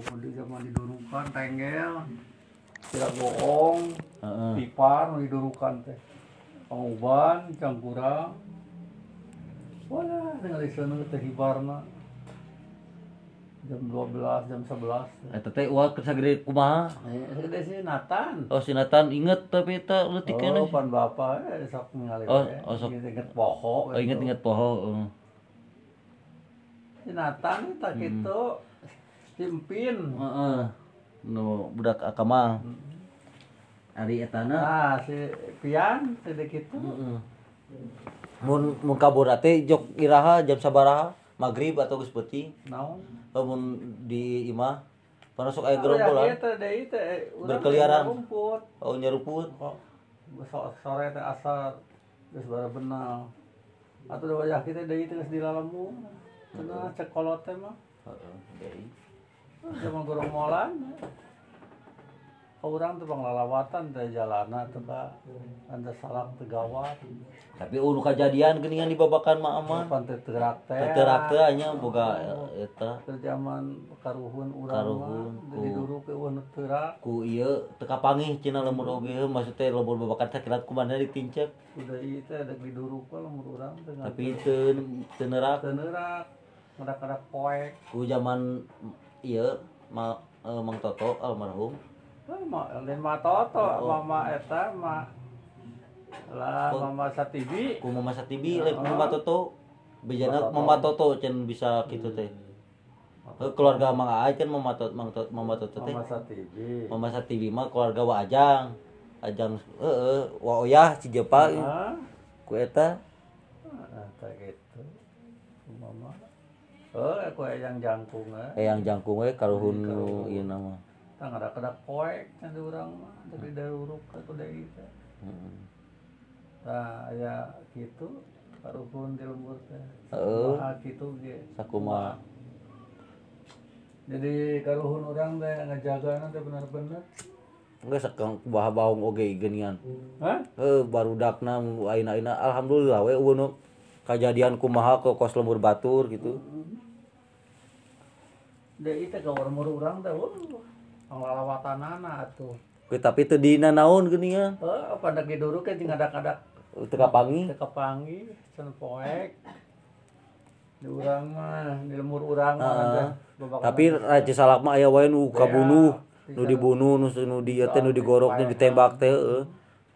pokoknya di zaman didurukan tenggel tidak bohong Heeh. pipar nu didurukan teh panguban cangkurang wala tinggal di sana teh hibarna jam 12 jam 11 Eta teh uang kesagede kumaha? Eh, gede sih Nathan. Oh si Nathan inget tapi eta leutik Oh, keneh. pan bapak eh sok ningali Oh, oh, sok. Inget, inget poho. Oh inget-inget poho. heeh. Si Nathan tak gitu simpin. Heeh. Nu budak Akamal. Ari etana. Nah, si Pian sedikit itu. Heeh. Mun mun kabur teh jok iraha jam sabaraha? Maghrib atau geus peuting? Naon? Oh, mun di imah sok aya Ya gerombolan. teh urang Berkeliaran. Oh nyeruput. Kok so- sore teh asar geus bara benal. Da wajah kita deui teh geus dilalamu. Cenah cek kolot teh mah. Heeh. zaman gorong molan orang tuh bang lalawatan teh jalana tuh pak. Anda salah tegawat. Tapi oh, ulu kejadian geningan dibabakan mah aman? Pantai tegerak teh tegerak teh hanya boga eta. Zaman karuhun urang karuhun jadi dulu ke uan tegerak ku iya teka pangih cina lemur oge maksudnya lembur babakan teh kilat kumana ditincek udah iya teh ada di dulu kok lemur urang tapi tenerak tenerak kadang-kadang poek. Ku zaman ieu ma, eh, Mang Toto almarhum. Ah, ma lain toto, mama eta mah lah mama Satibi. ku Mama Satibi lain ku Mama Toto. Bejana Mama Toto. Cenah bisa kitu teh. Eh, keluarga Mang Aai kan Mama Toto Mang Toto Mama Toto teh. Mama Satibi. Mama Satibi mah keluarga Wajang Ajang. Heeh wa oyah si Jepa Ah, ku eta. Ah, tak gitu. Mama. Oh, aku yang jangkung eh. eh. Yang jangkung eh karuhun ieu nama. Tang ada kada poek kan urang mah, tapi hmm. daruruk ka kuda kita. Heeh. Hmm. Tah ya kitu karuhun di lembur teh. Heeh. Sakumaha kitu ge. Sakumaha. Jadi karuhun urang teh ngajagana teh bener-bener. Enggak sekang bah baung oge genian. Hah? Heuh barudakna aina-aina alhamdulillah we uneuk kajadian kumaha ke kos lembur batur gitu. Deui teh ka umur urang teh wah panglawatanana atuh. We tapi teu dina naon geuningan. Oh, pada dulu kan tinggal ada-ada Teu kapangi. kepangi, sen poek. Di urang mah, di lemur urang mah Heeh. ada babakan Tapi raja salak mah aya wae nu kabunuh, nu dibunuh, nu nu di teh nu digorok, nu ditembak teh heeh.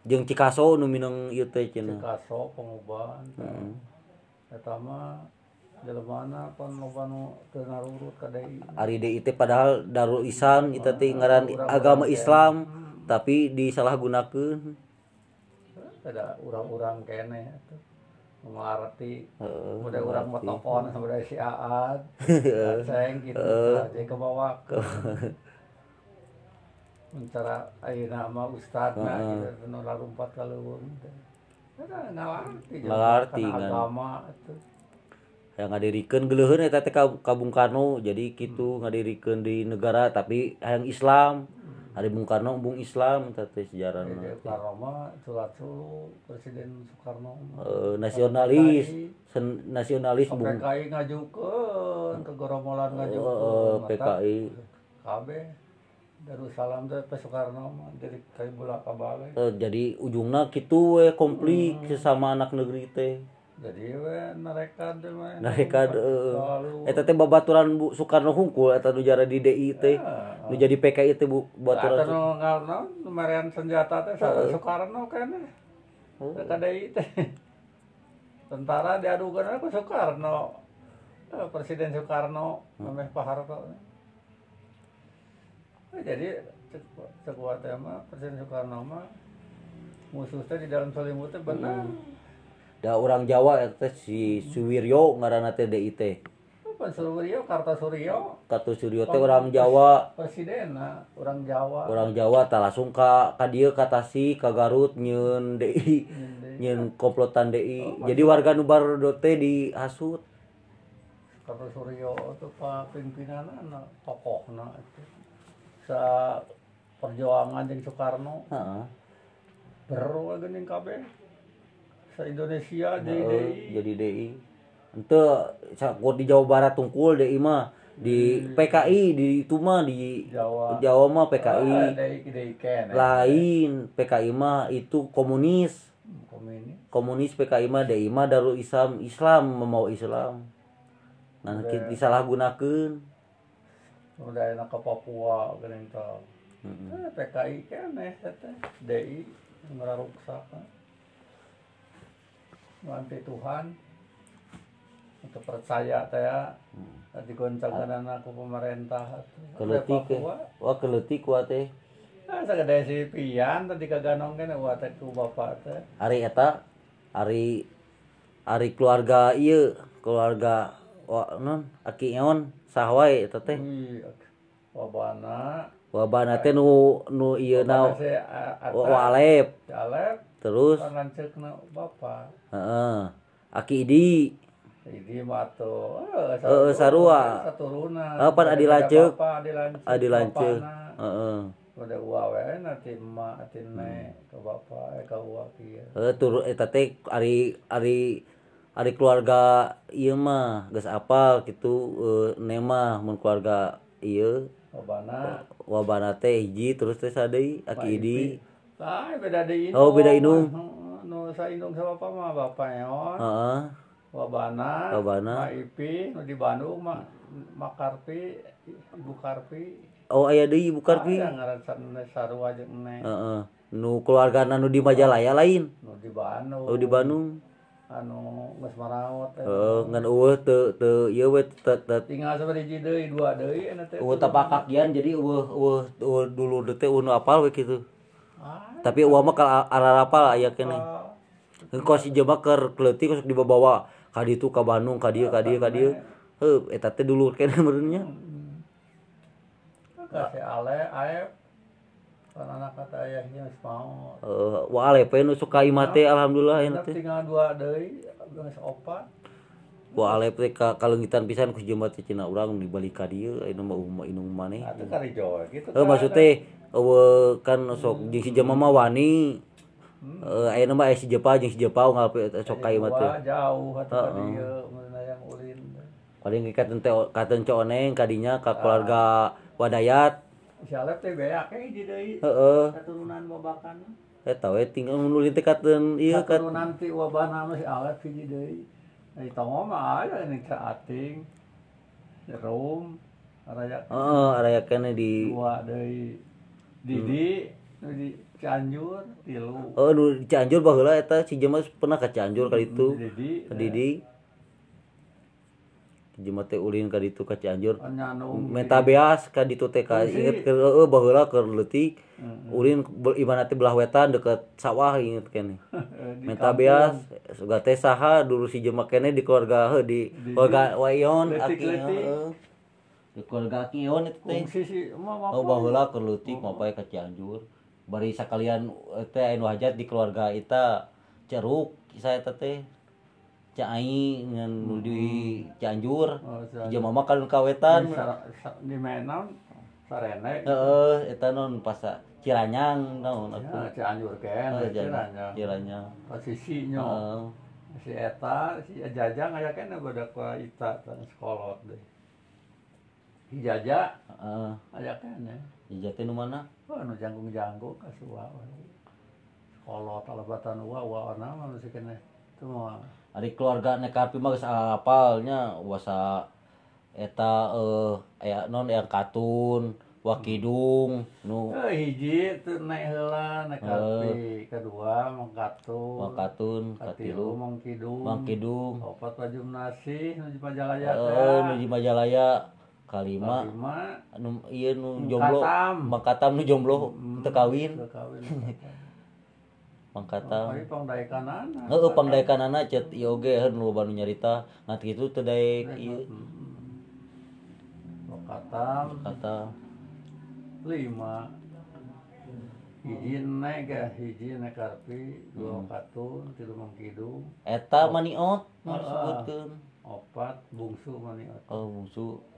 Jeung Cikaso nu minang ieu teh cenah. kaso pengubahan. Eta mah Ari deui teh padahal Darul Ihsan eta teh ngaran agama Islam tapi disalahgunakeun. Ada urang-urang kene Heeh. udah urang mah telepon si Aad. Seng gitu aja ke bawah. Mencara ayeuna mah ustadna gitu nu larumpat ka leuweung teh. Eta ngalarti. Ngalarti, Kana kan. agama atuh. Yang ngadirikeun geuleuheun eta teh ka, ka Bung Karno jadi kitu ngadirikeun di negara tapi hayang Islam. Hari Bung Karno Bung Islam eta teh mah surat sulu Presiden Soekarno. Eh, nasionalis. Sen, nasionalis Bung. PKI ngajukeun ke Goromolan eh, ngajukeun. PKI KB Darussalam teh Pak Soekarno jadi kayak bola kabale. Eh, jadi ujungna kitu we konflik sesama anak negeri teh Eh, babaturan Bu Soekarno hungkul eta nu jara di DI teh nu jadi PKI teh Bu Baturan numerian senjata teh sa Soekarno kene. Ka deui teh. Tentara diadukeun ku Soekarno. Eh, Presiden Soekarno memeh Pak Harto. Eh, Jadi teh mah Presiden Soekarno mah musuh teh di dalam selimut teh benar. Da orang Jawa eta teh si Suwiryo ngaranna teh DI teh Pan Suryo, Katu Suryo teh orang Jawa. presiden orang Jawa. orang Jawa tak langsung ka ka dieu ka Tasik ka Garut nyeun DI nyeun komplotan DI jadi warga nu barudo teh dihasut Kartosuryo itu pak pimpinan anak tokohna itu. Sa perjuangan jeung Soekarno. Heeh. Beru geuning kabeh. Sa Indonesia jadi Heeh, jadi DI ente sakur di Jawa Barat tungkul DI mah di PKI di itu mah di Jawa. Jawa mah Ah, PKI deui deui kene lain PKI mah itu komunis. Komunis. Komunis PKI mah DI mah Darul Islam Islam mau Islam. Nah kita disalahgunakeun. Udah enak ke Papua teh Mm-mm. Eh, PKI kene eta. DI ngararuksak Nanti Tuhan untuk percaya teh ya tadi goncangan aku pemerintah. Keleutik ke wah keleutik wa teh ah sagede si pian tadi kaganong kene wa teh ku bapak teh hari eta hari hari keluarga ieu keluarga wa non aki eon sahwai eta teh. Wabana. Wabana teh nu nu ieu na si wa wa Alep. Alep terus. Bapak. Heeh. Aki Idi. Jadi mah tuh, Heeh, sarua. Oh, pan adi lanceuk. Adi lanceuk. heeh. Udah uwa we nanti emak nanti nek ke bapak eh ke uwa kieu. Eh tur eta teh ari ari ari keluarga ieu mah geus apal kitu eh, nema mun keluarga ieu. Babana wabana teh hiji terus teh sadeui aki idi Tah beda di indung. Oh, beda indung. Heeh, Nu sa indung sa bapak mah bapak eon. heeh Wabana. Wabana. Ma Ipi nu di Bandung mah Mak Karpi, Ibu Karpi. oh aya deui ibu Karpi Aya ngaran sarua jeung nek heeh nu keluarga nu di Majalaya lain nu di Bandung. oh di Bandung Anu geus maraot. eh. heeh ngan eueuh teu teu ieu we tinggal sabaraha deui dua deui anu teh eueuh tapakakian jadi eueuh eueuh dulu teh eueuh nu apal we kitu tapi eueuh mah ka arah apal aya keneh Engkau si jema keur kleutik kos dibawa ka ditu ka Bandung ka dieu ka dieu ka dieu. Heuh eta teh dulu keneh meureunnya. kasih ale kan anak kata ayahnya geus mau Eh wa alepe nu suka imah teh alhamdulillah teh. tinggal dua deui geus opat Wa alep teh ka kalenggitan pisan ku teh cina urang dibalik ka dieu aya mah inung maneh. atuh kari Jawa gitu Eh maksud teh uh, kan sok hmm. jeung si jema mah wani Uh, mah nama si Jepa jeung si Jepa ngal eh, sok kai mah teh. Jauh hata dieu mun yang ulin. Paling katen teh katen cooneng kadinya ka keluarga Wadayat. Si Alep teh beak eh di deui. Heeh. keturunan babakan. Eta we tinggal mun ulin teh katen ieu keturunan ti wabana mah si Alep hiji deui. Eh, Ai tongo mah aya ini ka ating. Rom. Araya. Heeh, araya kene di. Dua deui. Didi di Cianjur tilu Oh, nu di Cianjur baheula eta si Jema pernah ka Cianjur kali itu. Didi Didi. Jema teh ulin ka ditu ka Cianjur. nyanu Menta beas ka ditu teh ka inget ke heeh baheula keur leutik. Ulin ibaratna teh belah wetan deket sawah inget kene. di Menta beas suga teh saha dulu si Jema kene di keluarga heuh di keluarga Wayon Aki keluargatik kejur barisa kalian hajat di keluarga Ita Ceruk saya tete cair nudi Canjur mama kalau kawetan. Non pas Ciranyang naon Ciranya posisinya si eta si jajang aya kena badak wa ita tan sekolot deh si jaja Heeh. aya kan ya teh nu mana? oh nu janggung-janggung ka suwa sekolot alabatan wa wa ana mah masih kene. Itu mah. Ari keluarga nekapi mah geus apalnya wasa eta eh aya non yang katun, wakidung, nu. Eh, hiji itu naik heula naik kapi kedua mengkatu wakatun, katilu katilu, mengkidung mangkidung, opat baju nasi nuju pajalaya eh nu di Majalaya kalima. Iya nu jomblo. Mangkatam nu jomblo teu kawin. Mangkatam heeh pangdaekanana cet ieu oge nu loba nu nyarita. Ngat kitu teu daek ieu mangkatam mm, mm. kata lima. Hiji naik eh, ya hiji naik karpi dua mm. katun tilu mangkidu eta maniot maksudkeun opat bungsu maniot. Oh bungsu.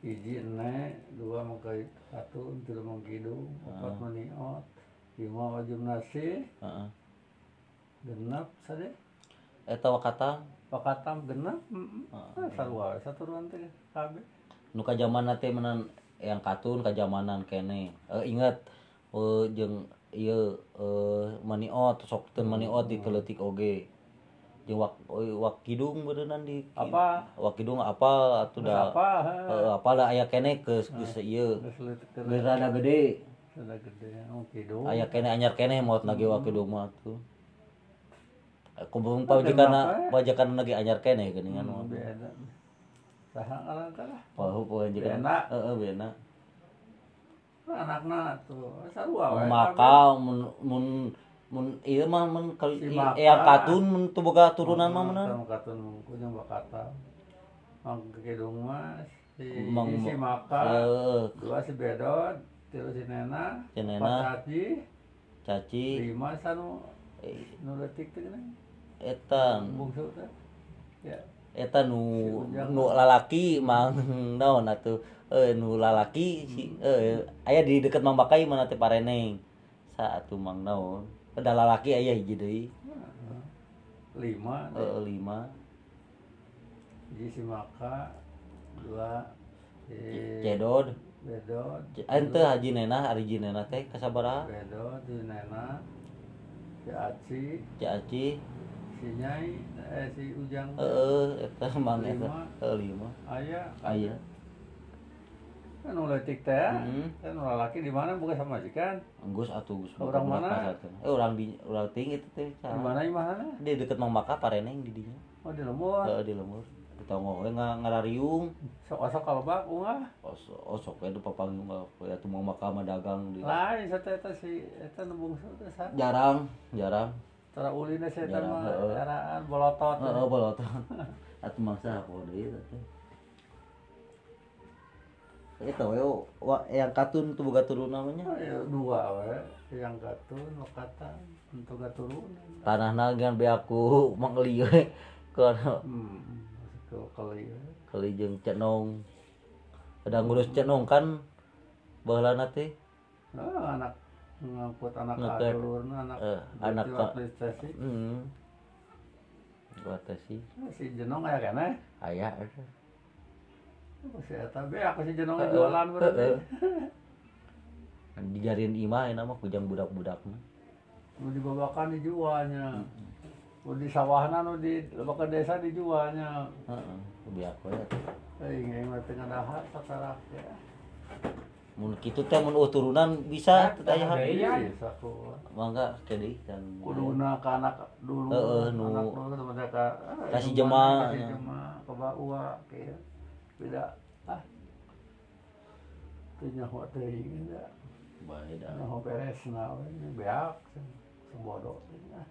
Hiji naik dua mengkai katun tilu mengkidung opat maniot lima wajib nasi heeh. genap sade? Eta wakata pakatam genap -mm. ah, sarua satu ruan teh kabeh nu kajamanan teh menan yang katun kajamanan kene. Eh, inget eh, jeung ieu eh, maniot sok teu maniot dikeletik oge. jeung wak eh, wak kidung beuneunan di Apa? wak kidung apa atuh da apa eh, apa lah aya kene geus geus ieu geus rada gede. Sudah gede oh kidung. Aya kene anyar kene maot nage wak kidung mah tuh. Kumpul pajakan pajakan lagi anyar kene geuningan mah beda saha ngaran teh lah Pahu pajakan heeh bena anakna tuh sarua maka mun mun mun ieu mah mun Maka. yang katun mun teu boga turunan mah meunang Sama katun mungku yang bakata mang kidung mah si Mang- si maka. Heeh. Dua si bedot tilu si nena Si Nena. caci. Caci. Lima sanu eh, nu leutik teh geuning eta bungsu teh. Ya. Eta nu nu lalaki mang naon atuh. Eh nu lalaki si eh aya di deket Mang Bakai mana teh pareneng sa atuh mang naon ada lalaki aya hiji deui. Lima eh lima. Hiji si maka dua si cedod. Bedot ente haji nena hari nena teh kasabaraha bedot si nena si aci. Si nyai eh si ujang. Heeh eta mang eta? Lima. Eh, lima. Ayah aya kan nu leutik teh Hmm. kan nu lalaki di mana bukan sama majikan Anggus atuh Gus Orang mana? Eh orang di orang tinggi itu teh. di mana di mana Di deket Mang Maka pareneng di dinya. oh di lembur Heeh di lemur. Kita ngowe nga ngarariung. sok sok kalau bak unggah Os osok we teu papanggih mah we atuh Mang Maka mah dagang di. lain satu eta si eta nu bungsu teh sa Jarang, jarang. tara ulina eta Jarang, jaraan bolotot Heeh boloton. Atuh mangsa apa deui teh. We wa yang katun tuh boga turun namanya. Oh, ya, dua we yang katun wakata untuk gaturunan Tanahna gan be aku mangli we. Hmm ke kali kali jeung cenong. Ada ngurus cenong kan baheulana teh. Ah, anak ngangkut anak alurna anak Eh, anak administrasi Hmm. Gua teh sih si jenong aya kana aya Oh, si eta be aku si jenong jualan berarti dijariin imah mah kujang budak-budakna. nu dibabakan dijualnya nu di sawahna nu di ke desa dijualnya we. eh ya Mun kitu teh mun turunan bisa teu aya Iya, bisa ku. Mangga kedeui kan. Kuduna ke anak dulu, Heeh, nu- anak dulu sama mereka Kasih jemaah. kasih jemaah ke bawa kayak beda. Ah. Itu nyawa teuing da Bae da. nyawa beres na we beak sebodoh. Nah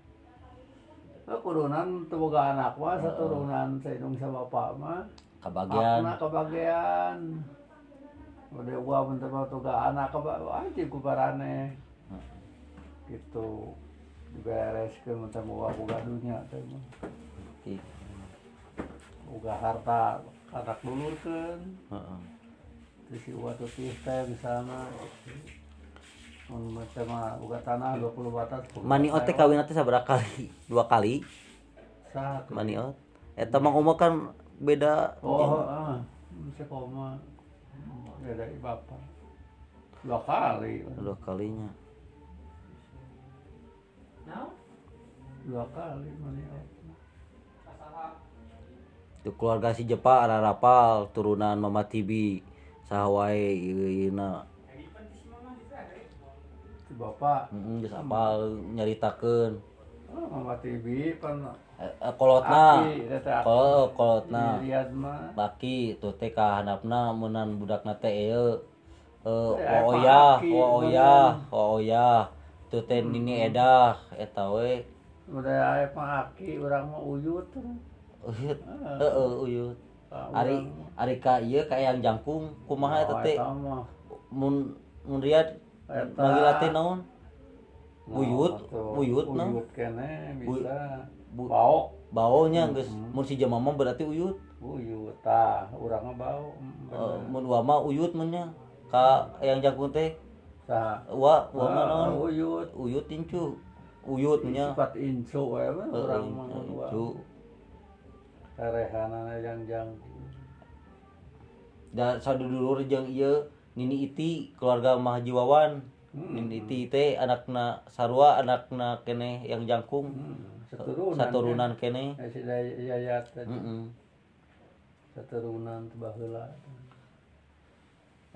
Nah, kudunan teu boga anak mah saturunan saindung sa bapak mah Kabagian Akna kebagian. Udah gua bentar mau tuga anak ke aja ku barane gitu. Dibereskeun bentar mau boga dunya teh mah boga harta anak dulurkeun heeh. terus si uwa tutih teh misalnya macam mah boga tanah 20 batas 10 Maniot teh kawin teh sabaraha kali? Dua kali? Sah maniot. Eta mang umur kan beda. Oh ah bisa koma beda bapak dua kali. Dua kalinya. dua kali maniot Itu keluarga si Jepa ada rapal turunan Mama Tibi sahwai Ina Bapak. Mm -hmm, apal nyaritakan oh, Mama Tibi pan eh, eh kolotna. Kol kolotna. Baki tuh teh kahanapna menan budakna teh ieu. Eh oya oya oya tuh teh dini edah eta we. Udah ae pangaki urang mah uyut. Uyut. Heeh, uyut. Ah, Ari ari ka ieu ka yang jangkung kumaha eta teh? eta mah Mun mun riad manggil teh naon? Nah, Uyut, atuh, uyut nah. uyut kene bisa bau Baonya geus mun si jelema mah berarti uyut. uyut tah urang bau mm, mun wa mah uyut mun nya. Ka yang jangkung teh Saha? wa wa mah Ah, naon? uyut Uyut incu. Uyut nya. sifat incu Heeh, urang mah Erehana jangjang. Dan sadu dulur jeng iya Nini Iti keluarga Mahaji Wawan hmm. Nini Iti teh anakna Sarwa anakna kene yang jangkung. Hmm. saturunan, saturunan kene, kene. Eh, si yayat mm -mm. saturunan bahula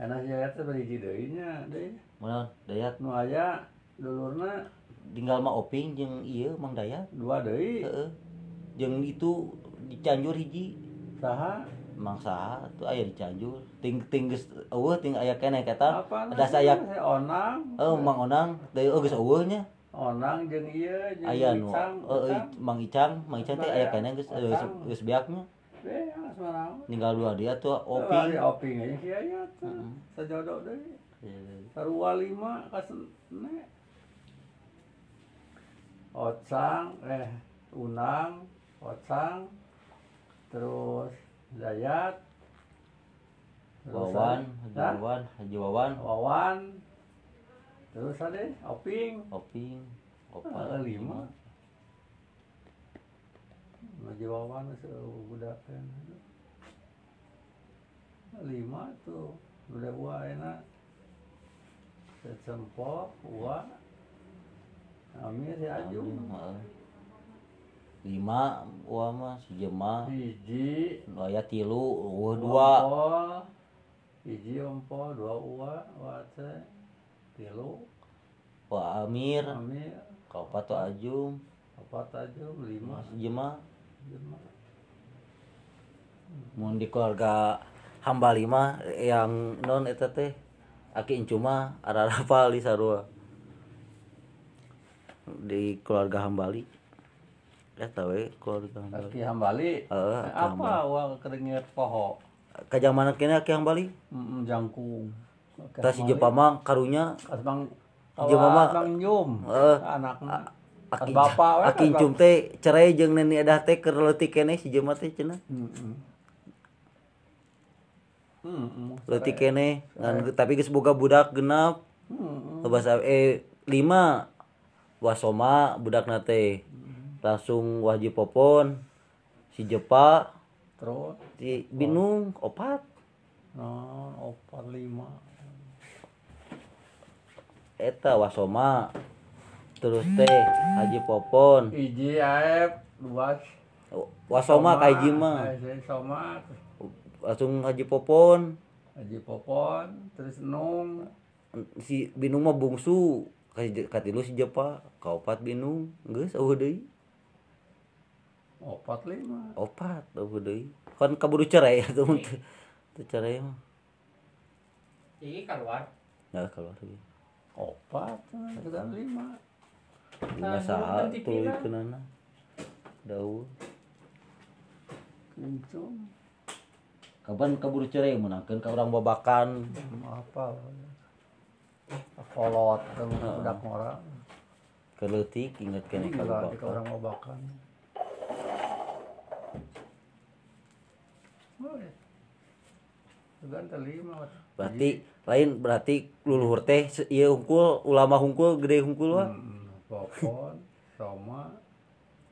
enak yayat teh bari deuinya deui mana? Dayat. Nu aya dulurna. Tinggal mah oping jeung ieu Mang Dayat. Dua deui. Heeh. Jeung itu di Cianjur hiji Saha? Mang saha tuh aya di Cianjur ting ting geus eueuh ting aya kene kata ada saya Si Onang. oh Mang Onang deui oh geus eueuh nya Onang jeung ieu jeung aya nu Icang. eh, eh. Mang Icang Mang Icang teh aya kene geus geus Icang. geus beaknya Be, asmaraon. tinggal dua dia tuh Oping. oping aja si Yayat. Sajodoh deui. Sarua lima kasene. Ocang, eh Unang, Ocang, terus Dayat, Wawan Haji? Wawan Haji Wawan Wawan, terus ada Oping, oping opat lima. Haji Wawan budak kan. Lima tuh, udah buah enak. Secempok, buah. Amir si Ajung. Lima wah mah si jema Hiji, aya tilu. Eueuh dua ompol, hiji ompol, dua uwa, teh, tilu, Wah Amir. Amir, kaopat tuh Ajung opat Ajung, lima, si jema lima. mun di keluarga hamba lima yang non eta teh aki cuma ada rapal di sarua di keluarga hambali eta we keluarga hambali Hambali, Heeh, apa uang keringit poho, kajamanan kene aki hambali Mm, jangkung. tas si Jepamang karunya? Heeh. anakna. Kas aki bapak aki cum teh cerai jeung neni edah teh keur leutik kene si jelema teh cenah. Leutik kene ngan tapi geus boga budak genap. Mm-mm. bahasa eh lima. Wasoma budakna teh langsung wajib popon si Jepa terus? si Binung opat. Nah opat lima. Eta wasoma terus teh Haji Popon. Hiji aep dua. Oh, wasoma ka hiji mah. Eh, soma langsung Haji Popon. Haji Popon terus Nung. Si Binung mah bungsu. Katilu si Jepa kaopat Binung geus eueuh deui. Opat lima. opat eueuh deui kan kaburu cerai atuh mun teu teu cerai mah. Iki keluar. ya keluar lagi. Opat, itu kan lima. lima Nah, saat tuh pila. kenana daun Kincung, kapan kaburu cerai menangkan ka orang babakan apa? Kolot, budak orang. keleutik inget kene ka Kalau di babakan orang mau makan. Oh, ya. Itu kan terlima. Berarti lain berarti luluhur teh ieu hungkul ulama hungkul gede hungkul wa Hmm, Popon, Roma,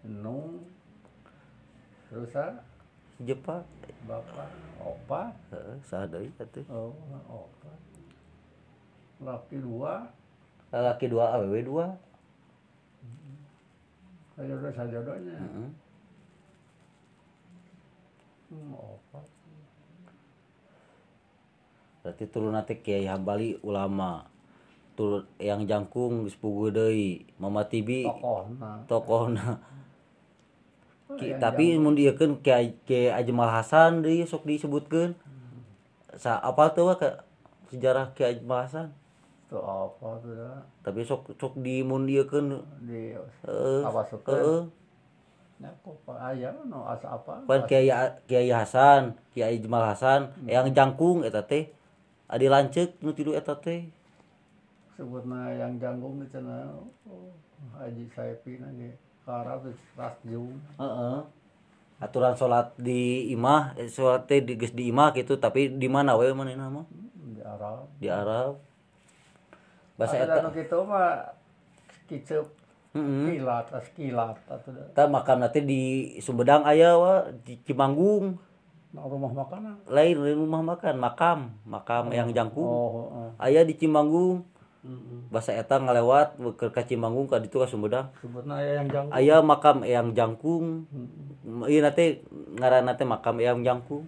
Nung, terus ah, jepa Bapak, Opa, heeh saha deui atuh. Oh, Opa. Laki dua, laki dua awewe dua. Sajodoh sajodohnya. heeh Hmm, Opa. Berarti turun teh kiai hambali ulama. Turun yang jangkung geus deui. Mama tibi Tokohna. tokohna. Oh, Ki- tapi mun dieukeun kiai kiai Ajmal Hasan deui sok disebutkeun. Sa apa tuh ka sejarah kiai Ajmal Hasan Itu apa tuh dah? tapi sok sok di mun dieukeun. Di heeh apa apa? pan kiai kiai Hasan kiai Ajmal Hasan yang jangkung eta teh adi lanceuk nu tilu eta teh sebutna yang janggung di sana oh, Haji Saipin aja tuh rasjung Heeh. Aturan sholat di imah, eh, sholat teh di geus di imah gitu, tapi di mana we manehna mah? di Arab Di Arab. Bahasa eta. nu kitu mah kicep Heeh. kilat as kilat atuh dah Tah makan teh di Sumedang aya wa di Cimanggung. Rumah makanan. lain lain rumah makan makam makam yang jangkung Oh, heeh. aya di Cimanggung Heeh. bahasa eta ngalewat ke ka Cimanggung ka ditu ka Sumedang Sebutna aya yang jangkung. aya makam yang jangkung Heeh. iya nate ngaranna teh makam yang jangkung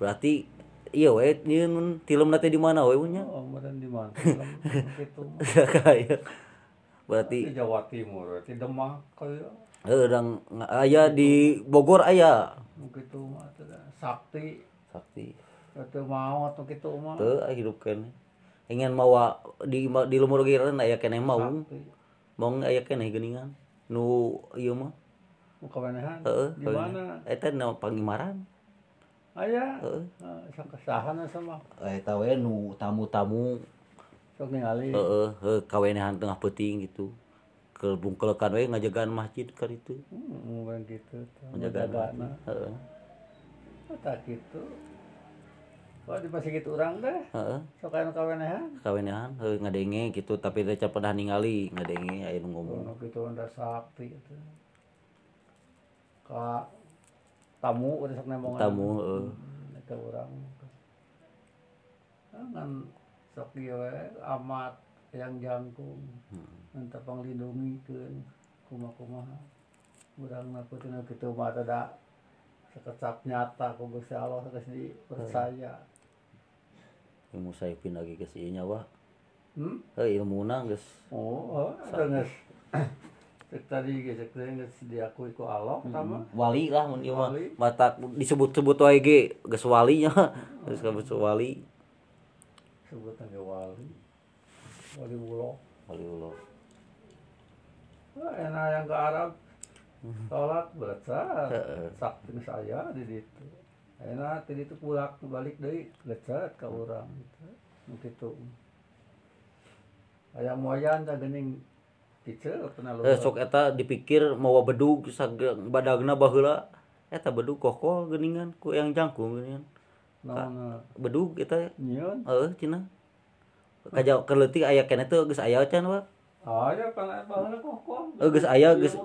berarti iya we nyieun tilem nate di mana we nya Oh, di mana? Film Gitu. kayak berarti Di Jawa Timur, di Demak kaya eh urang aya di Bogor aya begitu Sakti. Sakti. Atau mau atau gitu mau? Tuh hidupkan ingin mau di di lumur giran ayah kene mau. Mau ayah kene geningan. Nu iya mah. Kawenehan. Heeh di mana? Eta na pangimaran aya? Heeh. Ah, Sakasahana sama. Eta we nu tamu-tamu. Sok ningali. Heeh kawenehan tengah peuting gitu. Kelbungkelekan we ngajagaan masjid ka ditu hmm, gitu ngajagaan menjagana heeh tak gitu Wah, di masih gitu orang deh. heeh Sok anu kawenehan. kawenehan heuh ngadenge gitu tapi teh pernah ningali ngadenge aya nu ngomong Ono gitu anda sakti itu. Ka tamu udah sok nembong. tamu heeh Itu orang. Kan sok ieu amat yang jangkung. Minta panglindungikeun kumaha-kumaha. Urang na peuteuna kitu mah ada sekecap nyata ku Gusti Allah geus dipercaya. ilmu saipin lagi ke si nyawa Hmm? heuh ilmuna geus Oh, oh ada nges. Cek tadi ge cek teh geus diakui ku Allah pertama. wali lah mun ieu mah mata disebut-sebut wae ge geus wali nya geus kabut wali Sebutan ge wali. Wali ulo. wali Allah Wah, enak yang ke Arab. Salat baca. Heeh. Sakti saya di ditu. Enak di ditu pulang balik deui lecet ka urang gitu. Nu kitu. Aya moyan teh geuning kiceu pernah Eh, sok eta dipikir mawa bedug sagang badagna baheula eta bedug kokol geuningan ku yang jangkung geuningan Naon bedug eta nyieun. heuh cenah kaja keleutik aya keneh teh geus aya can wa aya eh, eh,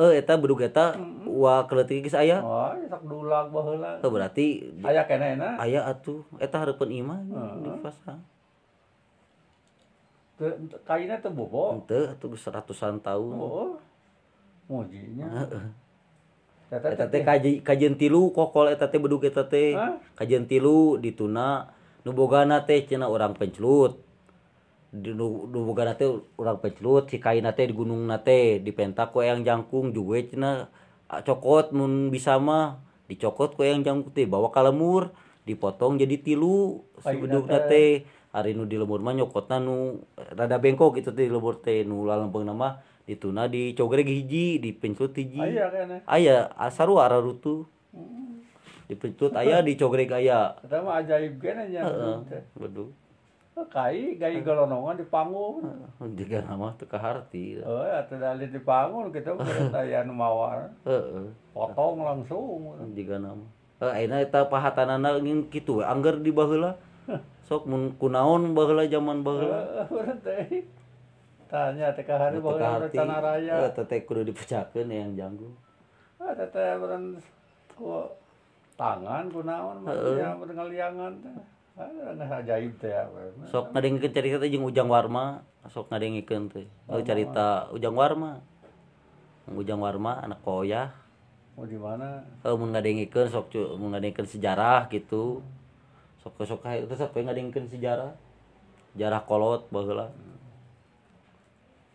eh, eta bedugeta walettigis aya berarti aya aya atuh eta Harpun Iman seratusan tahun. Kajian tilu kokol eteta bedugeta teh. Kajian tilu dituna nubogana teh cena orang pencelut. Di urang pencelut si kaina teh di gunungna teh dipentak ku yang jangkung cenah ah, cokot mun bisa mah dicokot ku yang jangkung teh bawa ka lemur dipotong jadi tilu si teh. teh. Hari nu di lemur mah nyokotna nu rada bengkok gitu teh di lemur teh nu lalempengna mah dituna dicogreg hiji dipencelut hiji. Aya keneh. aya asarua ararutu dipecut aya dicogreg aya. Eta mah ajaib heeh bedu Kai gai golonongan di panggung. juga nama teu kaharti Oh, atuh dalih di panggung kitu keur aya nu mawar. Potong langsung. juga nama eh ayeuna eta pahatanana ngin kitu we angger di baheula sok mun kunaon baheula zaman baheula teh. Tanya teh ka hari teu baheula rencana raya. eta teh kudu dipecahkeun yang janggu teteh beren ku tangan ku naon mah ya ngaliangan teh. Sok ngadengikeun teh jeung Ujang Warma sok ngadengikeun teh oh, carita Ujang Warma Ujang Warma anak koyah Mau di mana? Oh, mun ngadengikeun sok cu, mun ngadengikeun sejarah gitu. Sok sok kae terus apa ngadengikeun sejarah? Sejarah kolot baheula.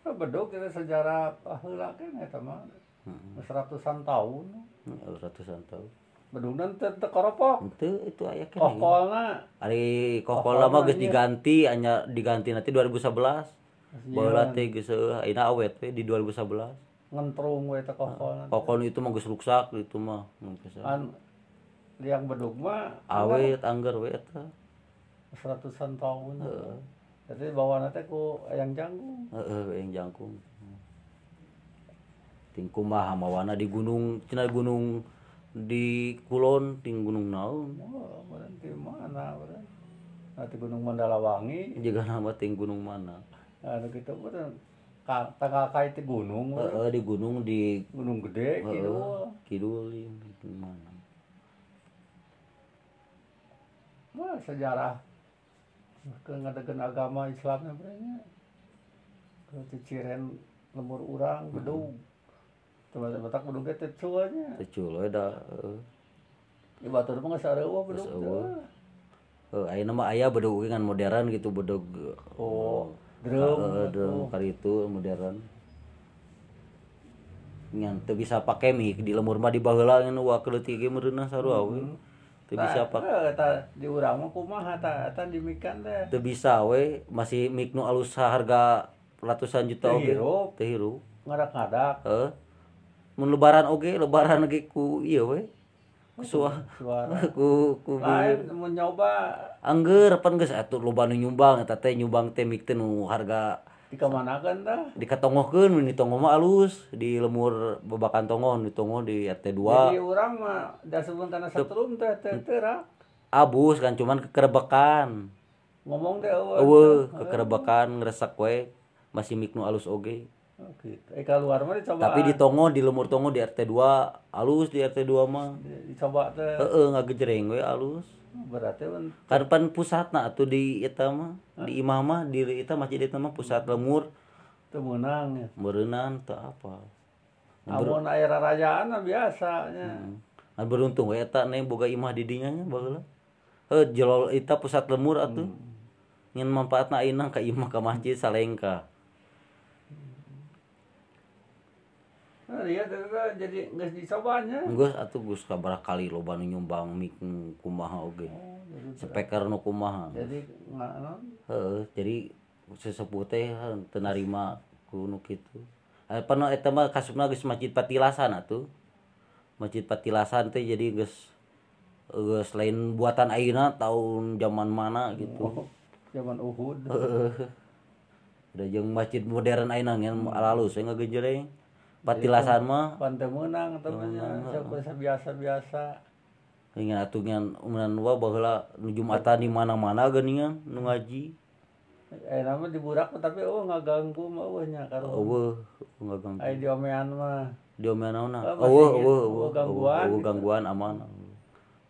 Ah, Beduk kita sejarah baheula kan eta mah. Geus Ratusan tahun. Hmm, ratusan tahun. Bedugna teu teu koropok. Henteu itu aya keneh. Kokolna Ari kokol Kokolna lama geus nya. diganti hanya diganti nanti 2011. Baheula nyieun. teh geus ayeuna awet we di 2011. ngentrung we teh kokolna. Kokol itu mah geus ruksak itu mah. An liang bedug mah awet angger we eta. geus ratusan tahun. Heeh. Jadi bawana teh ku ayang janggung. Heeh, yang jangkung. Ting kumaha mawana di gunung, cenah gunung di Kulon, ting gunung naon. Oh, berarti mana berarti? Nanti Gunung Mandalawangi, Juga nama ting gunung mana. anu gitu berarti ka tangga kait gunung, berarti. Heeh, di gunung di gunung gede gitu. heeh, kidul ieu di mana. Wah, sejarah ke ngadegeun agama Islamnya berenya. Ke ciciren lemur urang bedug. Teman-teman tak bedug teh cuanya. Tecul we da. Di batur mah geus eueuh. teh. Heuh, ayeuna mah aya bedug kan modern gitu bedug Oh, drum. Heeh, drum kali itu modern. Ngan teu bisa pake mic di lemur mah di baheula ngan wa keleutik ge meureunah sarua we. Teu bisa Tah, pake. eh, tah, di urang mah kumaha tah eta dimikan teh. Teu bisa we masih mic nu alus harga ratusan juta oge. Teu hirup. Ngadak-ngadak Heeh. Mun lebaran oge, lebaran oge ku ieu we. Ku suah. Ku ku Lain mau nyoba. Angger pan geus atuh loba nu nyumbang eta teh nyumbang teh mic teh nu harga dikemanakan tah. dikatongohkeun mun ditongoh mah alus di lemur babakan tongoh ditongoh di RT 2 Jadi orang mah dasarkan karena setrum teh teh teh rak. abus kan cuman kekerebekan ngomong deh eueuh. kekerebekan ngresek we masih mik nu alus oge Oh, gitu. Eh keluar mah dicoba. tapi di tongoh di lemur tongoh di RT 2 alus di RT 2 mah Di- dicoba teh heeh ngagejreng we alus berarti kan kan pan pusatna atuh di eta mah di imah mah di eta masjid eta mah pusat lemur teu meunang ya. meureunnan teu apa Amun air rajaan biasanya. Kan beruntung we eta nih boga imah di dinya nya baheula. Heuh jelol eta pusat lemur atuh. Ngan manfaatna ayeuna ka imah ka masjid salengka. Nah, dia teh teh jadi geus dicobanya. Geus atuh geus sabaraha kali loba nu nyumbang mik kumaha oge. Oh, jadi, Speaker nu kumaha. jadi nggak. Heeh, jadi sesepuh teh heuh teu narima ku nu kitu. Apa nu eta mah kasupna geus masjid patilasan atuh. Masjid patilasan teh jadi geus geus lain buatan ayeuna tahun zaman mana gitu. Zaman Uhud. Udah jeung masjid modern ayeuna ngan alus we ngagejreng. Patilasan mah Pantai menang temannya. Siapa biasa-biasa. ingin atuh ngan umunan wa baheula nu Jumatan di mana-mana geuningan nu ngaji. Eh nama diburak tapi oh nggak ganggu mah eueuh nya karo. Eueuh ngaganggu. Ai diomean mah. Diomean naonna? Oh, Oh, eueuh gangguan gitu. gangguan aman.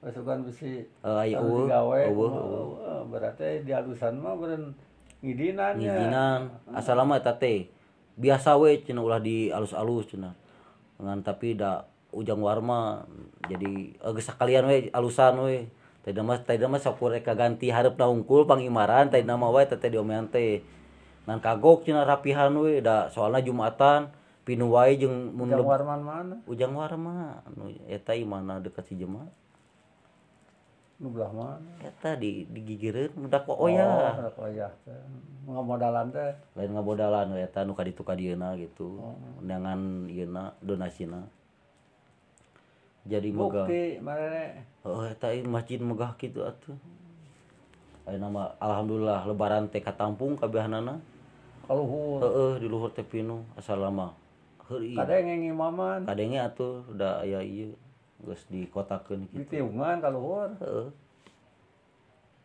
Pasukan besi. Eueuh kumaha, eueuh. eueuh. berarti di alusan mah beren ngidinan ya. Ngijinan asal lama eta teh biasa we cenah ulah di alus-alus cenah. Ngan tapi da ujang warma jadi geus sakalian we alusan we. Tadi mah tadi mah sapure kaganti hareupna hungkul pangimaran tadi nama wae teh diomean teh. Ngan kagok cenah rapihan we da soalna Jumatan pinu wae jeung mun Jang leb- warman mana? ujang warma eta imana dekat si jemaah. Belah mana? Eta di digigireun udah kok Oh, ya. oh ya. Nggak modalan teh. lain ngabodalan we eta nu ka ditu ka dieuna gitu Oh. undangan ieuna donasina jadi megah Bukti mana oh eta ieu masjid megah kitu atuh ayeuna mah alhamdulillah lebaran teh katampung kabehanana Kaluhur. heeh di luhur teh pinu asal lama heuri Kadang yang imaman. kadenge atuh udah aya ieu terus dikotakan gitu ditiungan kalau uh.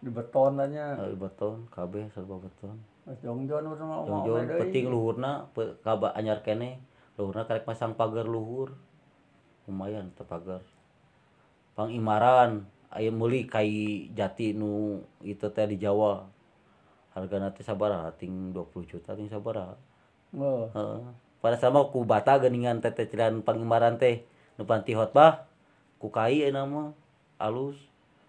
di beton nanya uh, di beton KB serba beton. Jongjon jongjon penting luhurna pe, kaba anyar kene. Luhurna karek pasang pagar luhur. Lumayan terpagar pangimaran ayam meli kai jati nu itu teh di Jawa. Harga nanti sabar ah, ting 20 juta ting sabar ah. oh. uh. pada sama ku bata geningan tete cilan pangimaran teh nupanti hotbah. kukai nama alus.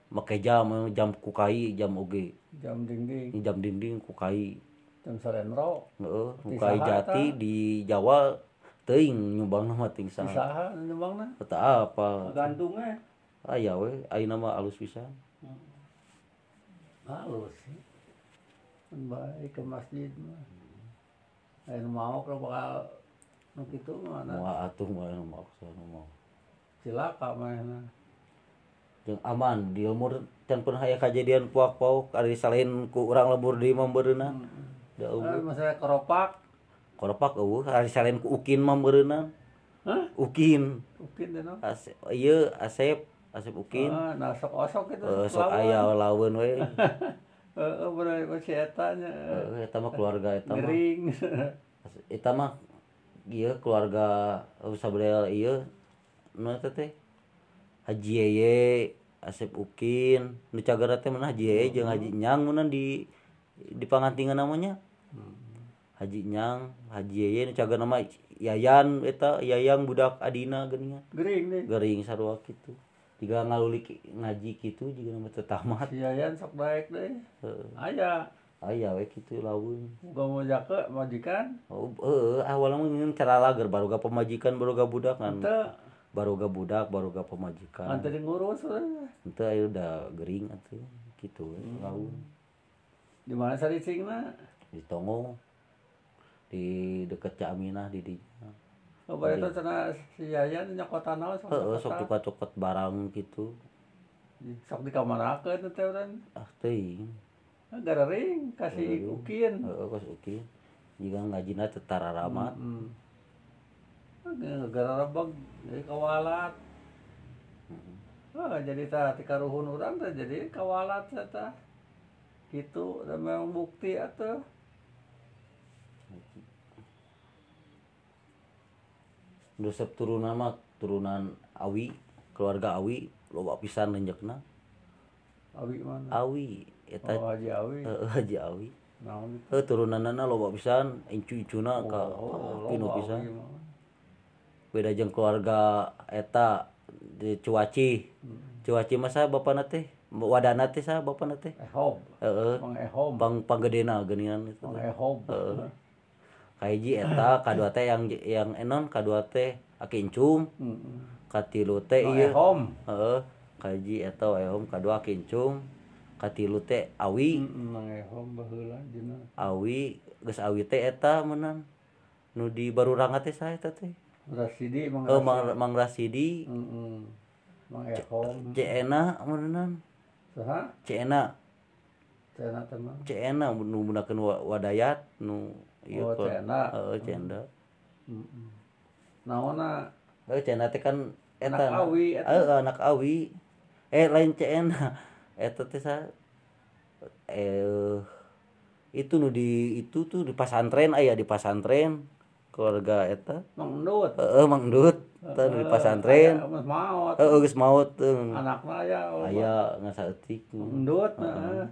Make jam jam kukai jam oge. Jam dinding. Jam dinding kukai. Jam sarenro heeh kukai jati di Jawa teuing nyumbang nama ting saha saha nyumbangna teu apa? Gantungnya e. aya we ayeuna mah alus pisan. Hmm. Halus baik ke masjid mah. Ay mau kalau bakal nu kitu mah atuh mah maksa mah silaka mana yang aman di umur dan pun hanya kejadian puak puak ada disalahin ku orang lebur di memberena hmm. da umur masalah koropak koropak uh ada selain ku ukin memberena huh? ukin ukin dan Ase, iya asep asep ukin ah, nah sok osok itu uh, sok ayah lawan we Heeh, berarti si eta nya. eta mah keluarga eta mah. Gering. Eta mah ieu keluarga Sabrel ieu teh? Haji Yeye Asep Ukin. Nu cagara teh mana Haji Yeye jeung Haji Nyang mun di di pangantingan namanya. Hmm. Haji Nyang Haji Yeye nu cagara nama Yayan eta Yayang budak Adina geuningan gering deh. Gering sarua kitu. Jika ngalulik ngaji kitu juga nama tetamat Yayan sok baik deh. Aya. Aya we kitu laun boga mojake majikan? Oh, uh, awalnya mungkin cara lager baru gak pemajikan baru gak budak kan Ente. baru ga budak baru ga pemajikan Ante di ngurus we. ente aya udah gering atuh gitu we laun Di mana saricingna? di Tongo di deket Cak Aminah di di Oh, bari itu cenah si Yayan nyokotan naon sok heeh sok cokot barang gitu Sok dikamanakeun teh urang. ah teuing Gara ring kasih ukin. heeh kos oke jika ngajina teu tararamat Hmm. Gara rebeg jadi kawalat. Ah, jadi tah ti karuhun urang teh jadi kawalat teh tah. Gitu, dan memang bukti atuh. Dosep turunan mah turunan Awi keluarga Awi loba pisan renjekna Abi mana? Awi eta Oh, Haji Awi. heeh Haji Awi Naon itu? heuh turunanna loba pisan incu-incuna ka Oh, pinu loba pisan Awi. beda jeng keluarga eta di cuaci. Mm-hmm. Cuaci masa bapak nate wadah nate sah bapak nate ehob eh ehob bang panggedena genian itu. Ehob eh kaiji eta kadua teh yang yang enon kadua teh akincum. Mm-hmm. Katilu teh iya hom heeh. Kaji eta wae hom kadua akincum. Katilu teh awi. Mm-hmm. Mangehom baheula dina awi geus awi teh eta menang nu di baru rangat teh saya teh? Rasidi Mang oh mang, mang Rasidi Heeh. Mang Ehom. Ceena meunang Saha? Ceena Cenah teman. Ceena nu wa- wadayat nu ieu Oh, kol- Ceena. heeh Cenda Heeh. Naonna Heuh Ceena teh kan eta Anak Awi, eta. Heeh, anak Awi eh lain Ceena eta teh sa eh itu nu di itu tuh di pasantren aya di pasantren keluarga eta Mang Endut. heeh Mang Dut eta nu di pasantren Aya, Mas maot. heeh geus maot Anakna aya. aya ngasaeutik Mang Endut nah.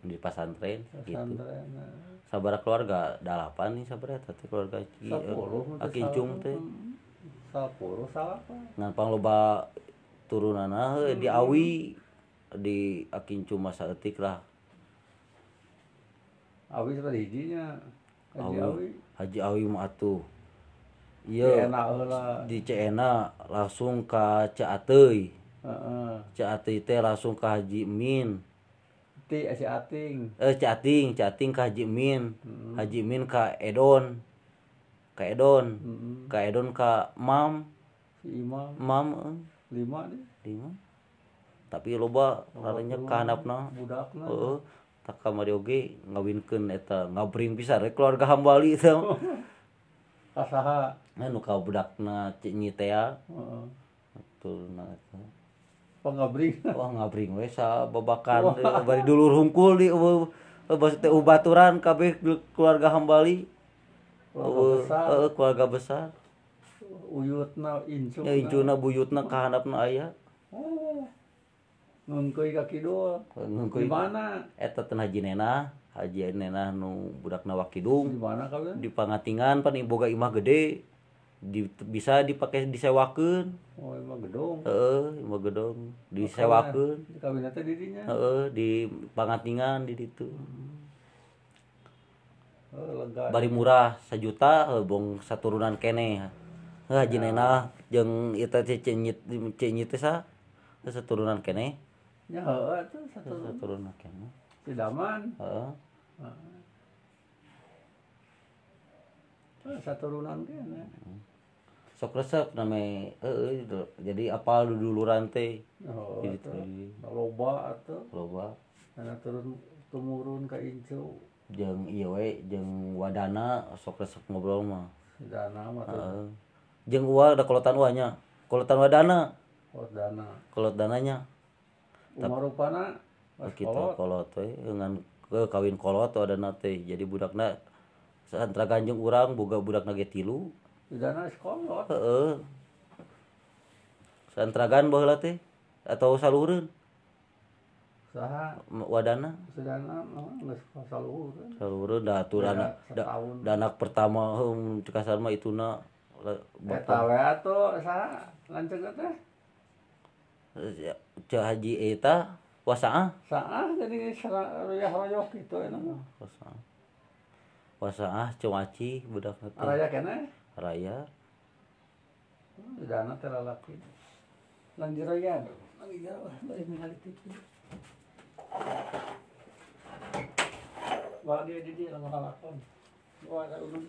di pasantren gitu Pesantren. nah. sabara keluarga dalapan nih sabara eta teh keluarga Ki eh, Akincung teh Sapuluh salah apa? ngan pangloba turunana di Awi di Akincung masa etik lah Awi seperti hijinya. Awi. Haji Awi atuh. Iya di Cena langsung ke Caatei uh -uh. teh langsung ke Haji Min. Ti eh, si Ating. Eh Cating Cating ke Haji Min. Hmm. Haji Min ke Edon. Ke Edon. Hmm. ke Edon ke Mam. Si Imam. Mam eh. lima deh. Lima. Tapi loba larinya ka handapna budakna uh, tak kamari oge ngawinkeun eta ngabring pisan rek keluarga hambali teh Kasaha. anu ka budakna Cik Nyi teh Heeh. turuna eta Pangabring. wah ngabring we sa babakan bari dulur hungkul di bas teh ubaturan kabeh keluarga hambali Keluarga besar. keluarga besar Uyutna incung. nya incuna buyutna ka handapna aya Oh. Ngungkeuy ka kidul. Ngeukeun mana? eta teh Haji Nenah Haji Nenah nu budakna Wakidung Di mana kalian? di pangatingan pan boga imah gede. Di, bisa dipakai disewakeun. Oh, emang gedung. heeh imah gedong disewakeun. Di kabinetnya dirinya. heeh di pangatingan di ditu. Oh, bari murah sejuta bong saturunan kene. Haji nenah jeung eta cenyit cenyit sa? Saturunan kene Ya, heeh tuh satu saturunan kene si Daman. heeh. Eh, Satu runan kene. sok resep name heeh jadi apal duluran teh. Oh, gitu loba atuh. loba. Karena turun tumurun ke incu. jeung ieu we jeung wadana sok resep ngobrol mah. Si Dana mah tuh. jeung uwa ada kolotan uanya. Kolotan wadana. Kolot Dana. kolot dananya rupana. kita kolot. kolot we dengan ke kawin kolot wadana teh. Jadi budakna santra ganjeng urang boga budakna ge tilu. Si Dana sekolot. heeh. Santragan baheula teh atau salureun saha wadana? Sedana geus saluhur salureun da atuh Ya, dana da, anak pertama heum cek kasar mah ituna eta we atuh saha lanceuk teh cek haji eta wasaah saah jadi ruyah royok gitu enak wasaah wasaah cewaci budak teh raya kene? Raya. Dana teh lalaki lanjut raya lagi jauh balik ningali TV Bawa dia di dia langsung lakon. Bawa ada ulun.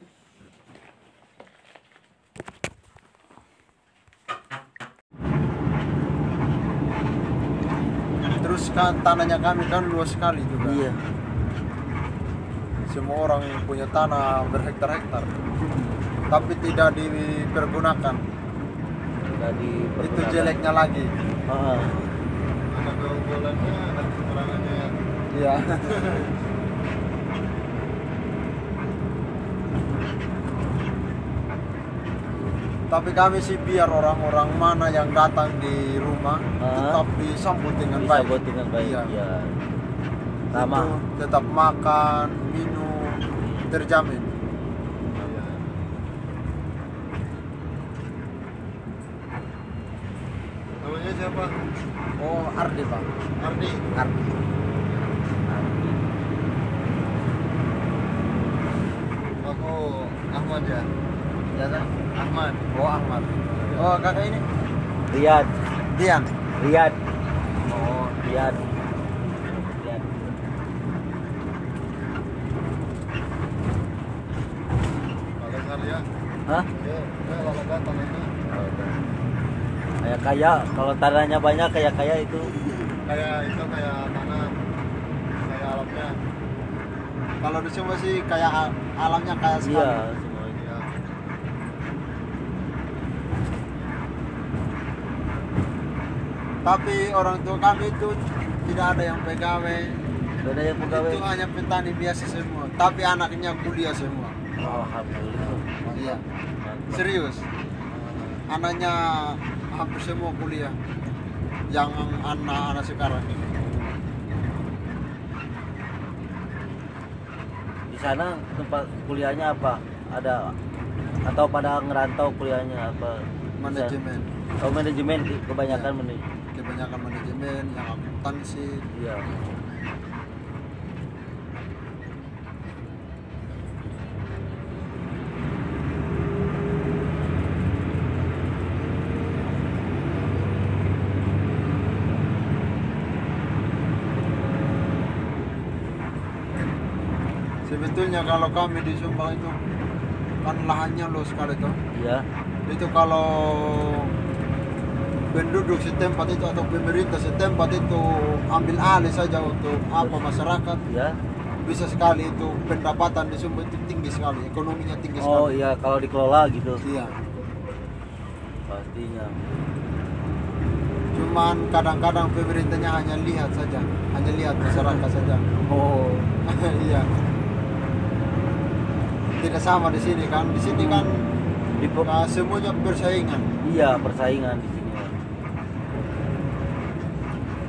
Terus kan tanahnya kami kan luas sekali juga. iya Semua orang punya tanah berhektar-hektar. Tapi tidak dipergunakan. tadi Itu jeleknya lagi. ah, Ada keunggulannya, ada kekurangannya. Iya. Tapi kami sih biar orang-orang mana yang datang di rumah Ah. tetap disambut dengan bisa baik. dengan baik Iya. ya Itu tetap makan, minum, terjamin. Namanya siapa? Oh, Ardi Pak. Ardi. Ardi. Aku Ahmad ya. Ya, kan? Ahmad. Oh, kakak ini? Riyad Dian. Riyad Oh, Riyad Riyad hah Ya, ya kayak kaya kalau tanahnya banyak kayak kaya itu Kayak itu kayak tanah. Kayak alamnya. kalau di sini sih kayak alamnya kayak sekali. iya semuanya Iya. Tapi orang tua kami itu tidak ada yang pegawai. Gak ada yang pegawai Itu hanya petani biasa semua. Tapi anaknya kuliah semua. alhamdulillah Iya. Mantap. Serius. Anaknya hampir semua kuliah. Yang anak-anak sekarang ini. di sana tempat kuliahnya apa ada atau pada ngerantau kuliahnya apa Manajemen. oh manajemen kebanyakan manajemen Kebanyakan manajemen, yang akuntansi. iya Sebetulnya kalau kami di Sumbang itu kan lahannya luas sekali tuh. iya Itu kalau penduduk setempat itu atau pemerintah setempat itu ambil alih saja untuk apa masyarakat. Iya bisa sekali itu pendapatan di Sumba itu tinggi sekali ekonominya tinggi oh sekali. iya kalau dikelola gitu. Iya. Pastinya. Cuman kadang-kadang pemerintahnya hanya lihat saja hanya lihat masyarakat saja. Oh. Iya. Tidak sama di sini kan di sini kan di uh, semuanya bersaingan. Iya persaingan di sini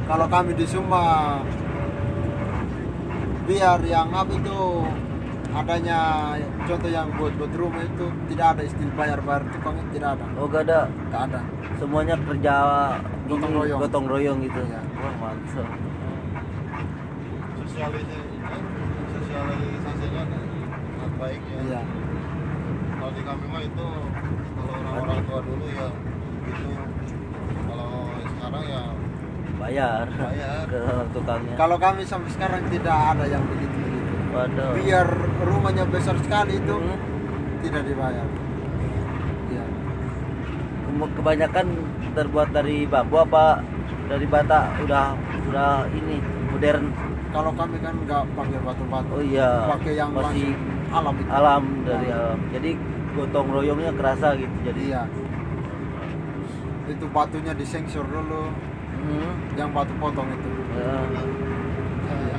kalau kami di Sumba biar yang apa itu adanya contoh yang buat buat rumah itu tidak ada istilah bayar bayar tukang itu tidak ada oh gak ada tidak ada semuanya kerja Gotong royong. gotong royong gitu Iya. wah mantap Sosialisasi sosialisasinya kan baik ya. iya Kalau di kami mah itu kalau orang-orang tua dulu ya gitu. Kalau sekarang ya bayar. Bayar. ke tukangnya. Kalau kami sampai sekarang tidak ada yang begitu begitu. Waduh. Biar rumahnya besar sekali itu Hmm. tidak dibayar. Ke- kebanyakan terbuat dari bambu apa dari bata? Udah udah ini modern. Kalau kami kan nggak pakai batu-batu. Oh iya pakai yang masih alam itu. alam dari Nah, alam. Jadi gotong royongnya kerasa gitu jadi. Iya. Itu batunya disengsor dulu Hmm, yang batu potong itu. Ya. Iya.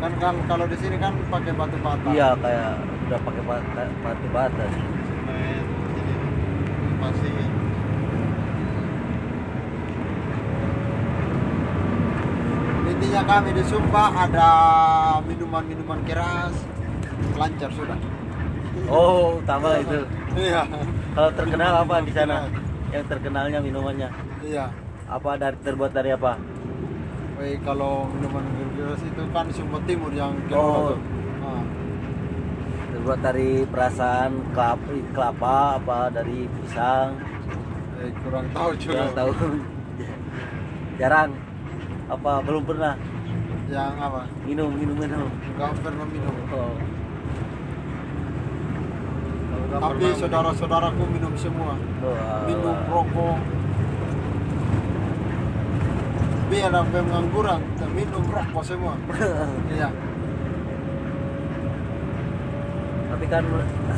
kan kalau kalau di sini kan pakai batu bata iya kayak udah pakai bata batu bata sih masih. Intinya kami di Sumba ada minuman-minuman keras. Lancar sudah. Oh, utama itu. iya. Kalau terkenal apa di sana? Yang terkenalnya minumannya? Iya apa dari terbuat dari apa? Woi, kalau minuman keras itu kan Sumba Timur yang Oh. tuh. Ah, Terbuat dari perasaan kelapa, kelapa apa dari pisang? eh, kurang tahu juga Yang tahu. Jarang. Apa belum pernah yang apa minum minum minum. nggak pernah minum Oh. Tapi saudara-saudaraku minum semua Oh, minum alah. rokok biar sampai pengangguran minum rokok semua iya Tapi kan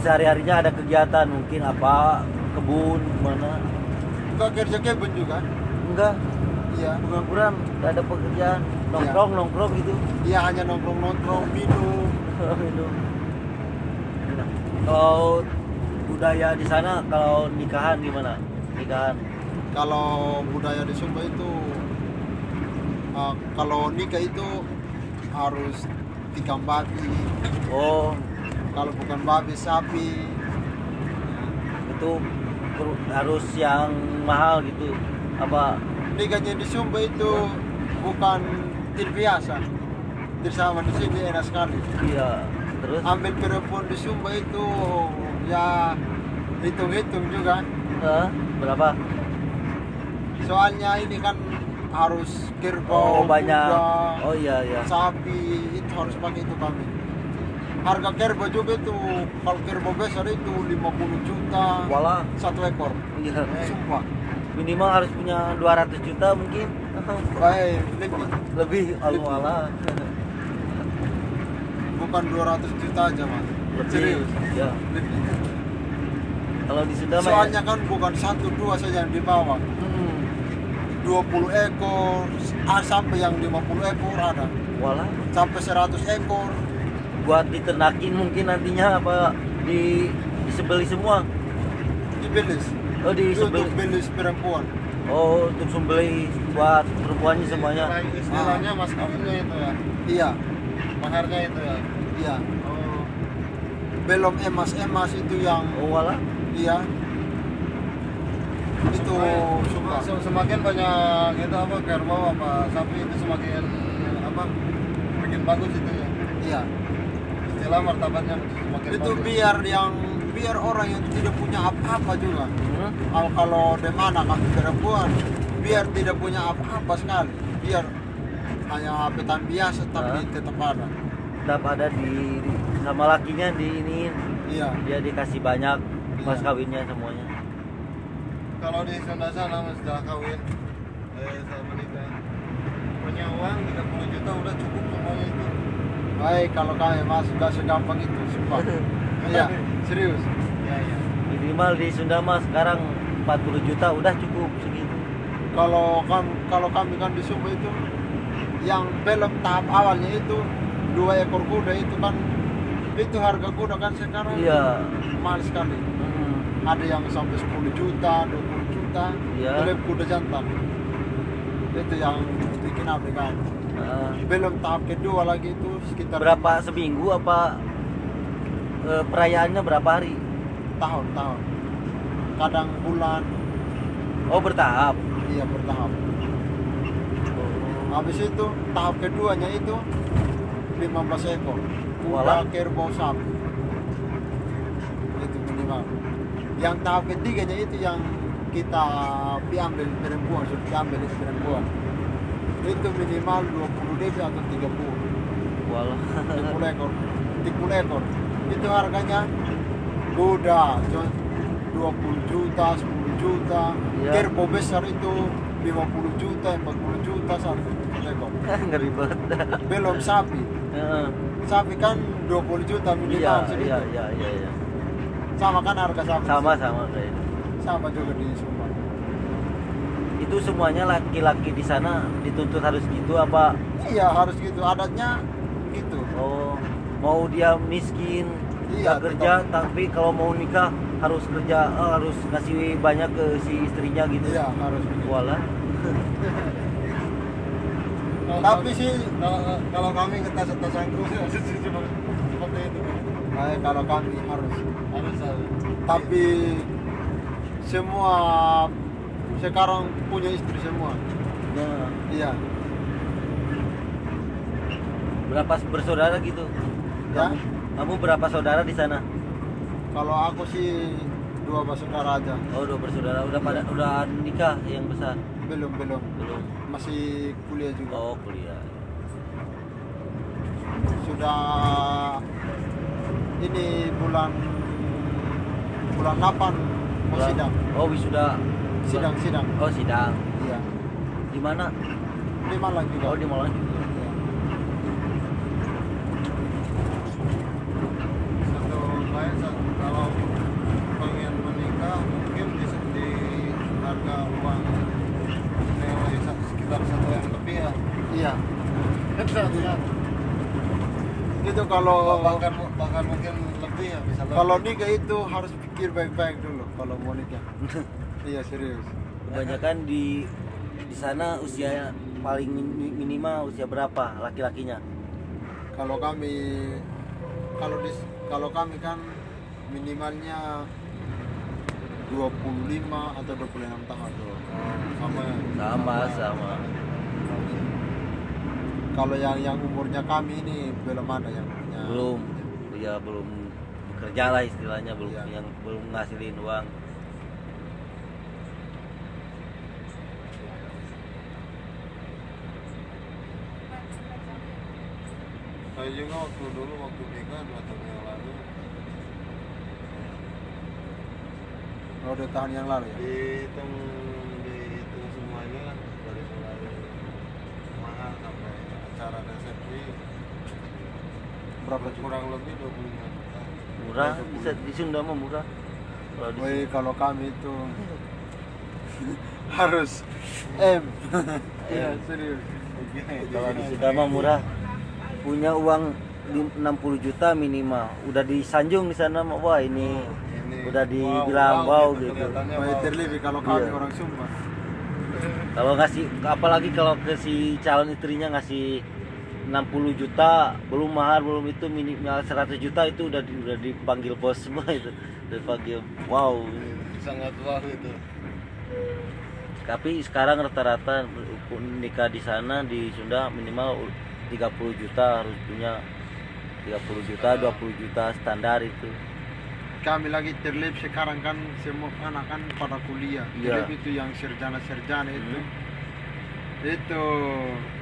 sehari-harinya ada kegiatan mungkin apa kebun mana? enggak kerja kebun juga Enggak, iya pengangguran, nggak ada pekerjaan. Nongkrong nongkrong gitu. iya hanya nongkrong-nongkrong minum minum. Nah, Kalau budaya di sana kalau nikahan gimana? Nikahan. kalau budaya di Sumba itu uh, kalau nikah itu harus tikam babi Oh, kalau bukan babi sapi itu harus yang mahal gitu. Apa? nikahnya di Sumba itu bukan tidak biasa sama di sini enak sekali Iya. Terus ambil perempuan di Sumba itu ya hitung-hitung juga eh, berapa? soalnya ini kan harus kerbau Oh, banyak. kuda, Oh iya iya. sapi itu harus pakai itu kami harga kerbau juga itu kalau kerbau besar itu 50 juta Walah. satu ekor Iya. sumpah Minimal harus punya 200 juta mungkin. baik lebih Lebih Allah bukan 200 juta aja mas Lebih. serius Ya. lebih Kalau di Sunda ya- soalnya kan bukan satu dua saja yang dibawa. 20 ekor ah, sampai yang 50 ekor ada. Walah. sampai 100 ekor. Buat diternakin mungkin nantinya apa di disebeli semua? Dibelis oh itu disebeli untuk belis perempuan. Oh untuk sembeli buat perempuannya semuanya? Kayak istilahnya mas kawinnya itu ya? Iya. Maharnya itu ya? Iya. Oh. Belum emas-emas itu yang oh walah. Iya itu suka. Sem- semakin banyak itu apa kerbau apa sapi itu semakin apa bikin bagus itu ya. Iya. Istilah martabatnya semakin itu bagus. biar yang biar orang yang tidak punya apa-apa juga. Hmm? kalau kalau di mana kami perempuan. Biar tidak punya apa-apa sekali. Biar hanya petan biasa tapi Hah? tetap ada tetap ada di sama lakinya di ini. Iya. Dia dikasih banyak mas Iya. kawinnya semuanya kalau di Sunda sana mas setelah kawin. Eh setelah menikah. Punya uang 30 juta udah cukup semuanya itu. Baik kalau kami masuk gak segampang itu sumpah. Iya serius. Ya ya minimal di Sunda mah sekarang 40 juta udah cukup segitu. Kalau kami kalau kami kan di Sumba itu yang belum tahap awalnya itu dua ekor kuda itu kan itu harga kuda kan sekarang iya. mahal sekali. Hmm. ada yang sampai 10 juta 20 juta Iya. itu kuda jantan itu yang bikin apa kan Ah. belum tahap kedua lagi itu sekitar berapa seminggu apa eh, perayaannya berapa hari? Tahun tahun. Kadang bulan. Oh bertahap? Iya bertahap. Habis itu tahap keduanya itu 15 ekor. Kuda kerbau sapi. Itu minimal. Yang tahap ketiganya itu yang kita ambil perempuan sudah diambil itu perempuan itu minimal 20 dp atau 30 walah 30 ekor 30 ekor itu harganya kuda co- 20 juta 10 juta Iya. kerbau besar itu 50 juta 40 juta satu ekor ngeri banget belum sapi. Heeh. sapi kan 20 juta minimal iya iya iya iya iya. sama kan harga sapi? Sama sama kayak. Sama juga di Sumba itu semuanya laki-laki di sana dituntut harus gitu apa? Iya harus gitu. Adatnya gitu. Oh mau dia miskin Iya, nggak kerja tapi kalau mau nikah harus kerja eh, harus ngasih banyak ke si istrinya gitu. Iya harus Kalau- Tapi sih- kalau, kalau kami tas angklung seperti itu. Eh, kalau kami harus harus. Tapi semua sekarang punya istri semua. Nah, Iya. berapa bersaudara gitu? Ya. Kamu, kamu berapa saudara di sana? Kalau aku sih dua bersaudara aja. Oh, dua bersaudara. Udah pada udah nikah yang besar? Belum belum. Belum. Masih kuliah juga. Oh, kuliah. Sudah ini bulan bulan 8 mau Bulan- sidang. Oh, wisuda. Sidang sidang. Oh, sidang. Iya. Di mana? Di Malang juga. Oh, di Malang juga. Iya. satu kalau pengen menikah mungkin di, di harga uang nilai sekitar satu yang lebih ya Iya. ya. Itu kalau bahkan bahkan mungkin lebih ya bisa lebih. kalau nikah itu harus pikir baik-baik dulu kalau mau nikah. iya serius. Kebanyakan di di sana usia paling min- minimal usia berapa laki-lakinya? Kalau kami kalau di kalau kami kan minimalnya 25 atau 26 tahun. sama ya Sama, sama. Kalau yang yang umurnya kami ini belum ada yang punya. Belum, ya belum bekerja lah istilahnya, belum Iya. yang belum ngasilin uang. saya juga waktu dulu waktu nikah dua tahun yang lalu Oh, dua tahun yang lalu ya. dihitung dihitung semuanya lah dari mulai mahal sampai acara resepsi Berapa kurang lebih 25 juta Murah, bisa di Sunda mah murah. Kalau di Woi, kalau kami itu harus M. Iya, serius. Kalau di Sunda mah murah. Punya uang lim- 60 juta minimal. Udah disanjung di sana mah wah ini Ini, udah dibilang wow gitu. kelihatannya Woi, wow. terlebih kalau kami Iya. orang Sumba. Kalau ngasih apalagi kalau ke si calon istrinya ngasih 60 juta belum mahar belum itu minimal 100 juta itu udah di- udah dipanggil bos semua itu dipanggil wow sangat wow itu tapi sekarang rata-rata nikah di sana di Sunda minimal 30 juta harus punya 30 juta 20 juta standar itu Kami lagi terlebih sekarang kan semua anak kan pada kuliah. Iya. Terlebih itu yang sarjana-sarjana itu. Itu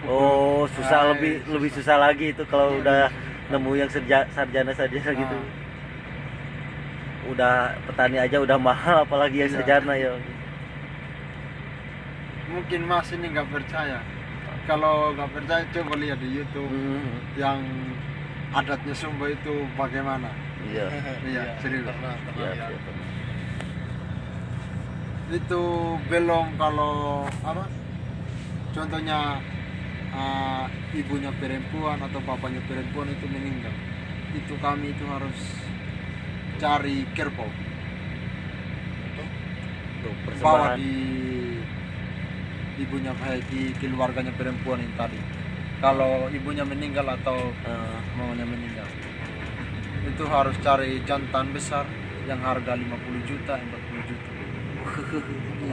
oh susah Ah, lebih susah. lebih susah lagi itu kalau Iya, udah susah. nemu yang serja- sarjana-sarjana gitu Ah. udah petani aja udah mahal apalagi yang Iya. sarjana ya mungkin Mas ini nggak percaya. Kalau nggak percaya coba lihat di YouTube Hmm, yang adatnya Sumba itu bagaimana. iya Iya, serius. pernah pernah Iya, lihat. iya. Itu belum kalau apa? Contohnya ah, ibunya perempuan atau bapaknya perempuan itu meninggal. Itu kami itu harus cari kerbau bawa persembahan. di ibunya eh, di keluarganya perempuan yang tadi. Kalau ibunya meninggal atau Eh, maunya meninggal. Itu harus cari jantan besar yang harga 50 juta 40 juta.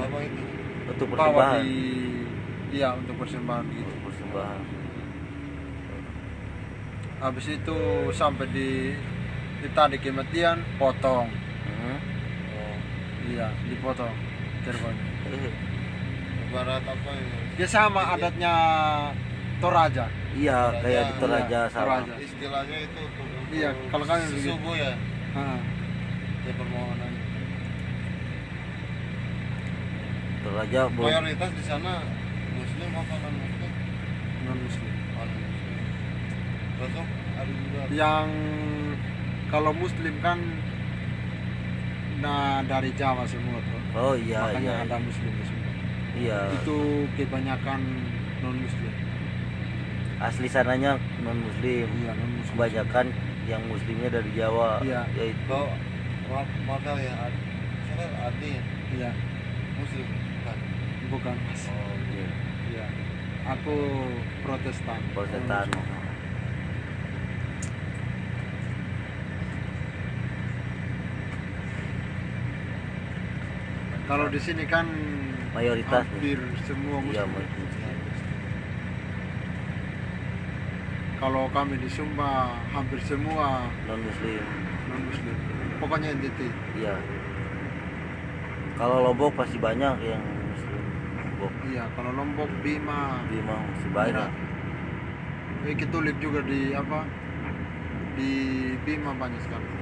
Apa itu? Untuk bawa persembahan. di iya untuk persembahan gitu. Untuk persembahan. Habis itu sampai di di tadi kematian potong. Hmm. oh, iya dipotong kerbaunya ibarat apa ini? Ya sama adatnya Toraja. Iya kayak di Iya, Toraja sama. Toraja. istilahnya itu untuk Iya, kalau begitu. subuh ya? Ah, ya permohonan Toraja mayoritas di sana muslim apa non muslim non muslim non muslim Betul, ada juga. Yang kalau muslim kan nah dari Jawa semua tuh. Oh iya makanya iya. ada muslim di semua iya. Itu kebanyakan non muslim asli sananya non muslim iya non muslim kebanyakan yang muslimnya dari Jawa Iya. yaitu Kau maaf maaf kali ya Ad- saya Adi ya? iya. Muslim kan bukan mas. Oh aku Protestan. Protestan. Kalau di sini kan Mayoritas. hampir semua Iya, muslim. Muslim. Kalau kami di Sumba hampir semua non muslim. non muslim. Pokoknya NTT. Iya. Kalau Lombok pasti banyak yang. Lombok Iya, kalau Lombok, Bima, Bima masih banyak. Eh, Katolik juga di apa? Di Bima banyak sekali.